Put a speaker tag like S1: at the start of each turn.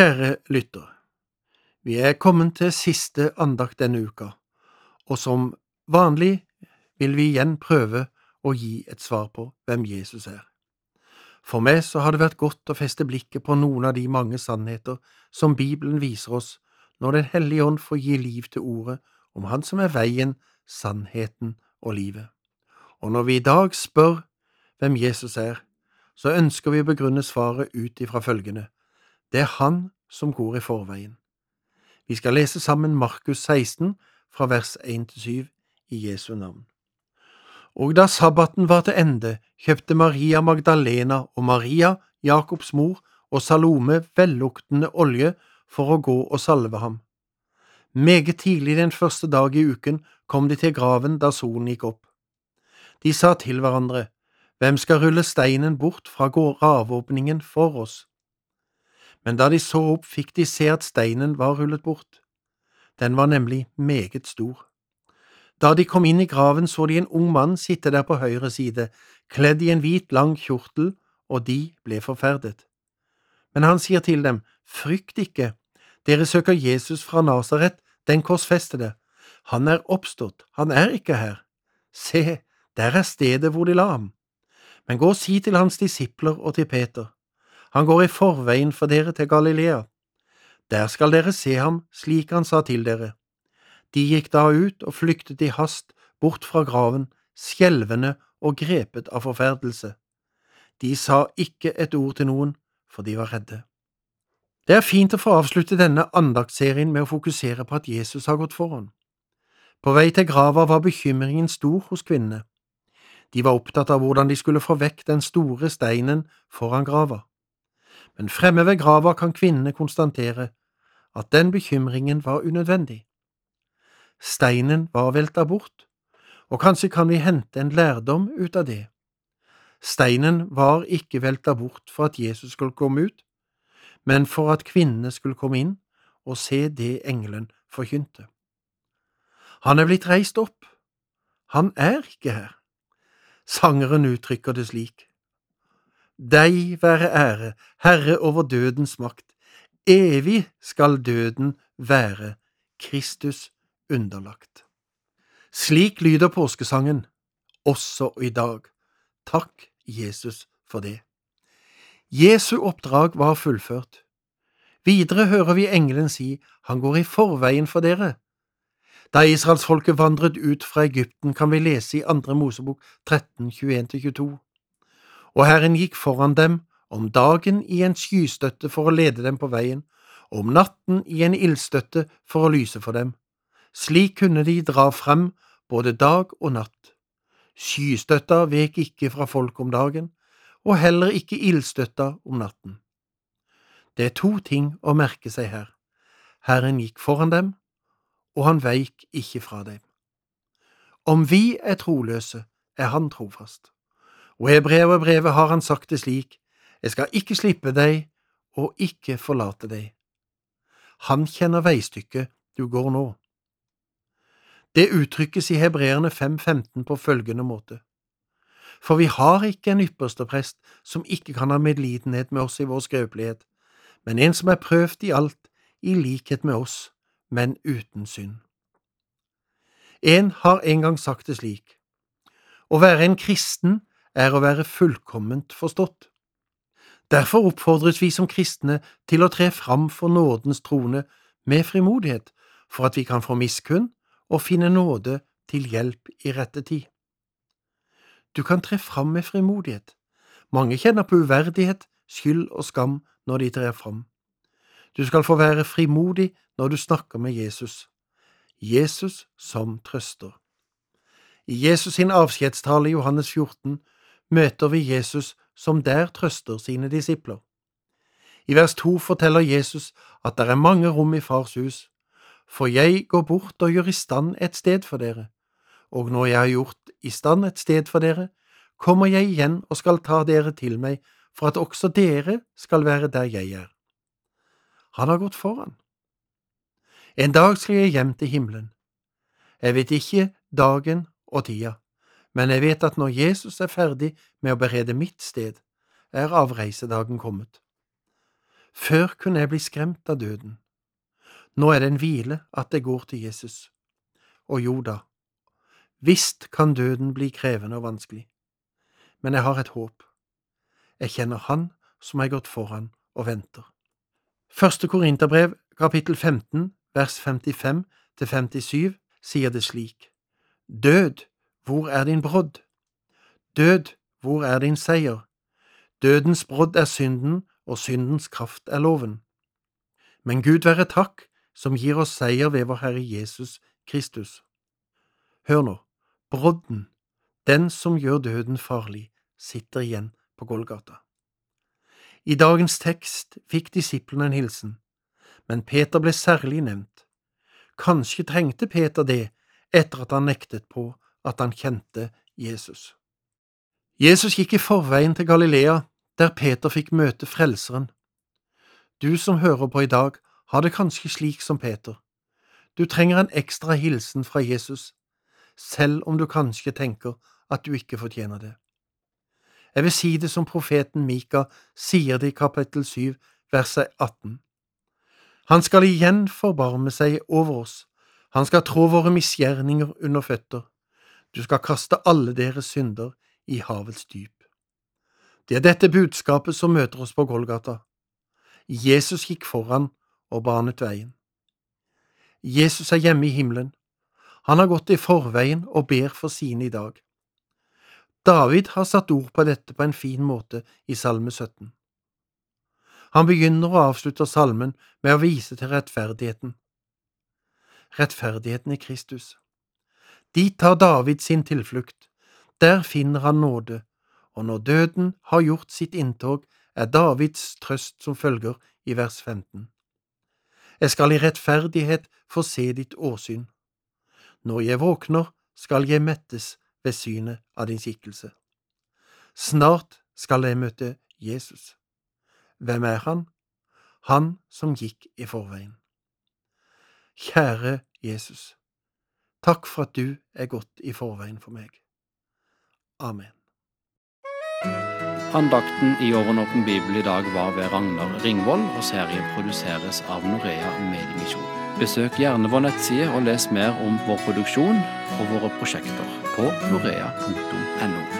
S1: Kjære lytter, vi er kommet til siste andakt denne uka, og som vanlig vil vi igjen prøve å gi et svar på hvem Jesus er. For meg så har det vært godt å feste blikket på noen av de mange sannheter som Bibelen viser oss når Den hellige ånd får gi liv til ordet om Han som er veien, sannheten og livet. Og når vi i dag spør hvem Jesus er, så ønsker vi å begrunne svaret ut ifra følgende. Det er Han som går i forveien. Vi skal lese sammen Markus 16 fra vers 1 til 7 i Jesu navn. Og da sabbaten var til ende, kjøpte Maria Magdalena og Maria, Jakobs mor, og Salome velluktende olje for å gå og salve ham. Meget tidlig den første dag i uken kom de til graven da solen gikk opp. De sa til hverandre, Hvem skal rulle steinen bort fra gravåpningen for oss? Men da de så opp, fikk de se at steinen var rullet bort. Den var nemlig meget stor. Da de kom inn i graven, så de en ung mann sitte der på høyre side, kledd i en hvit, lang kjortel, og de ble forferdet. Men han sier til dem, Frykt ikke, dere søker Jesus fra Nasaret, den korsfestede. Han er oppstått, han er ikke her. Se, der er stedet hvor de la ham. Men gå og si til hans disipler og til Peter. Han går i forveien for dere til Galilea. Der skal dere se ham slik han sa til dere. De gikk da ut og flyktet i hast bort fra graven, skjelvende og grepet av forferdelse. De sa ikke et ord til noen, for de var redde. Det er fint å få avslutte denne andaktsserien med å fokusere på at Jesus har gått foran. På vei til grava var bekymringen stor hos kvinnene. De var opptatt av hvordan de skulle få vekk den store steinen foran grava. Men fremme ved grava kan kvinnene konstatere at den bekymringen var unødvendig. Steinen var velta bort, og kanskje kan vi hente en lærdom ut av det. Steinen var ikke velta bort for at Jesus skulle komme ut, men for at kvinnene skulle komme inn og se det engelen forkynte. Han er blitt reist opp. Han er ikke her. Sangeren uttrykker det slik. Deg være ære, Herre over dødens makt, evig skal døden være Kristus underlagt. Slik lyder påskesangen, også i dag. Takk, Jesus, for det. Jesu oppdrag var fullført. Videre hører vi engelen si, han går i forveien for dere. Da israelsfolket vandret ut fra Egypten, kan vi lese i Andre Mosebok 13, 21–22 og Herren gikk foran dem om dagen i en skystøtte for å lede dem på veien, og om natten i en ildstøtte for å lyse for dem. Slik kunne de dra frem både dag og natt. Skystøtta vek ikke fra folk om dagen, og heller ikke ildstøtta om natten. Det er to ting å merke seg her. Herren gikk foran dem, og han veik ikke fra dem. Om vi er troløse, er han trofast. Og i brevet har han sagt det slik, Jeg skal ikke slippe deg og ikke forlate deg. Han kjenner veistykket du går nå. Det uttrykkes i Hebreerne 5.15 på følgende måte. For vi har ikke en ypperste prest som ikke kan ha medlidenhet med oss i vår skrøpelighet, men en som er prøvd i alt, i likhet med oss, men uten synd. En har en gang sagt det slik. Å være en kristen er å være fullkomment forstått. Derfor oppfordres vi som kristne til å tre fram for nådens trone med frimodighet, for at vi kan få miskunn og finne nåde til hjelp i rette tid. Du kan tre fram med frimodighet. Mange kjenner på uverdighet, skyld og skam når de trer fram. Du skal få være frimodig når du snakker med Jesus. Jesus som trøster. I Jesus sin avskjedstale i Johannes 14 møter vi Jesus som der trøster sine disipler. I vers to forteller Jesus at det er mange rom i Fars hus, for jeg går bort og gjør i stand et sted for dere, og når jeg har gjort i stand et sted for dere, kommer jeg igjen og skal ta dere til meg, for at også dere skal være der jeg er. Han har gått foran. En dag skal jeg hjem til himmelen. Jeg vet ikke dagen og tida, men jeg vet at når Jesus er ferdig med å berede mitt sted, er avreisedagen kommet. Før kunne jeg bli skremt av døden. Nå er det en hvile at jeg går til Jesus. Og jo da, visst kan døden bli krevende og vanskelig, men jeg har et håp. Jeg kjenner Han som har gått foran og venter. Første Korinterbrev, kapittel 15, vers 55 til 57, sier det slik. Død, hvor er din brodd? Død, hvor er din seier? Dødens brodd er synden, og syndens kraft er loven. Men Gud være takk, som gir oss seier ved vår Herre Jesus Kristus. Hør nå, brodden, den som gjør døden farlig, sitter igjen på Golgata. I dagens tekst fikk disiplene en hilsen, men Peter ble særlig nevnt. Kanskje trengte Peter det etter at han nektet på at han kjente Jesus. Jesus gikk i forveien til Galilea, der Peter fikk møte Frelseren. Du som hører på i dag, har det kanskje slik som Peter. Du trenger en ekstra hilsen fra Jesus, selv om du kanskje tenker at du ikke fortjener det. Jeg vil si det som profeten Mika sier det i kapittel 7, verset 18. Han skal igjen forbarme seg over oss, han skal trå våre misgjerninger under føtter, du skal kaste alle deres synder i havets dyp. Det er dette budskapet som møter oss på Golgata. Jesus gikk foran og banet veien. Jesus er hjemme i himmelen. Han har gått i forveien og ber for sine i dag. David har satt ord på dette på en fin måte i Salme 17. Han begynner og avslutter salmen med å vise til rettferdigheten. Rettferdigheten i Kristus. Dit tar David sin tilflukt, der finner han nåde, og når døden har gjort sitt inntog, er Davids trøst som følger i vers 15. Jeg skal i rettferdighet få se ditt åsyn. Når jeg våkner, skal jeg mettes ved synet av din skikkelse. Snart skal jeg møte Jesus. Hvem er han? Han som gikk i forveien. Kjære Jesus, takk for at du er gått i forveien for meg. Amen.
S2: Andakten i Årenåpen bibel i dag var ved Ragnar Ringvold, og serien produseres av Norea Mediemisjon. Besøk gjerne vår nettside og les mer om vår produksjon og våre prosjekter på norea.no.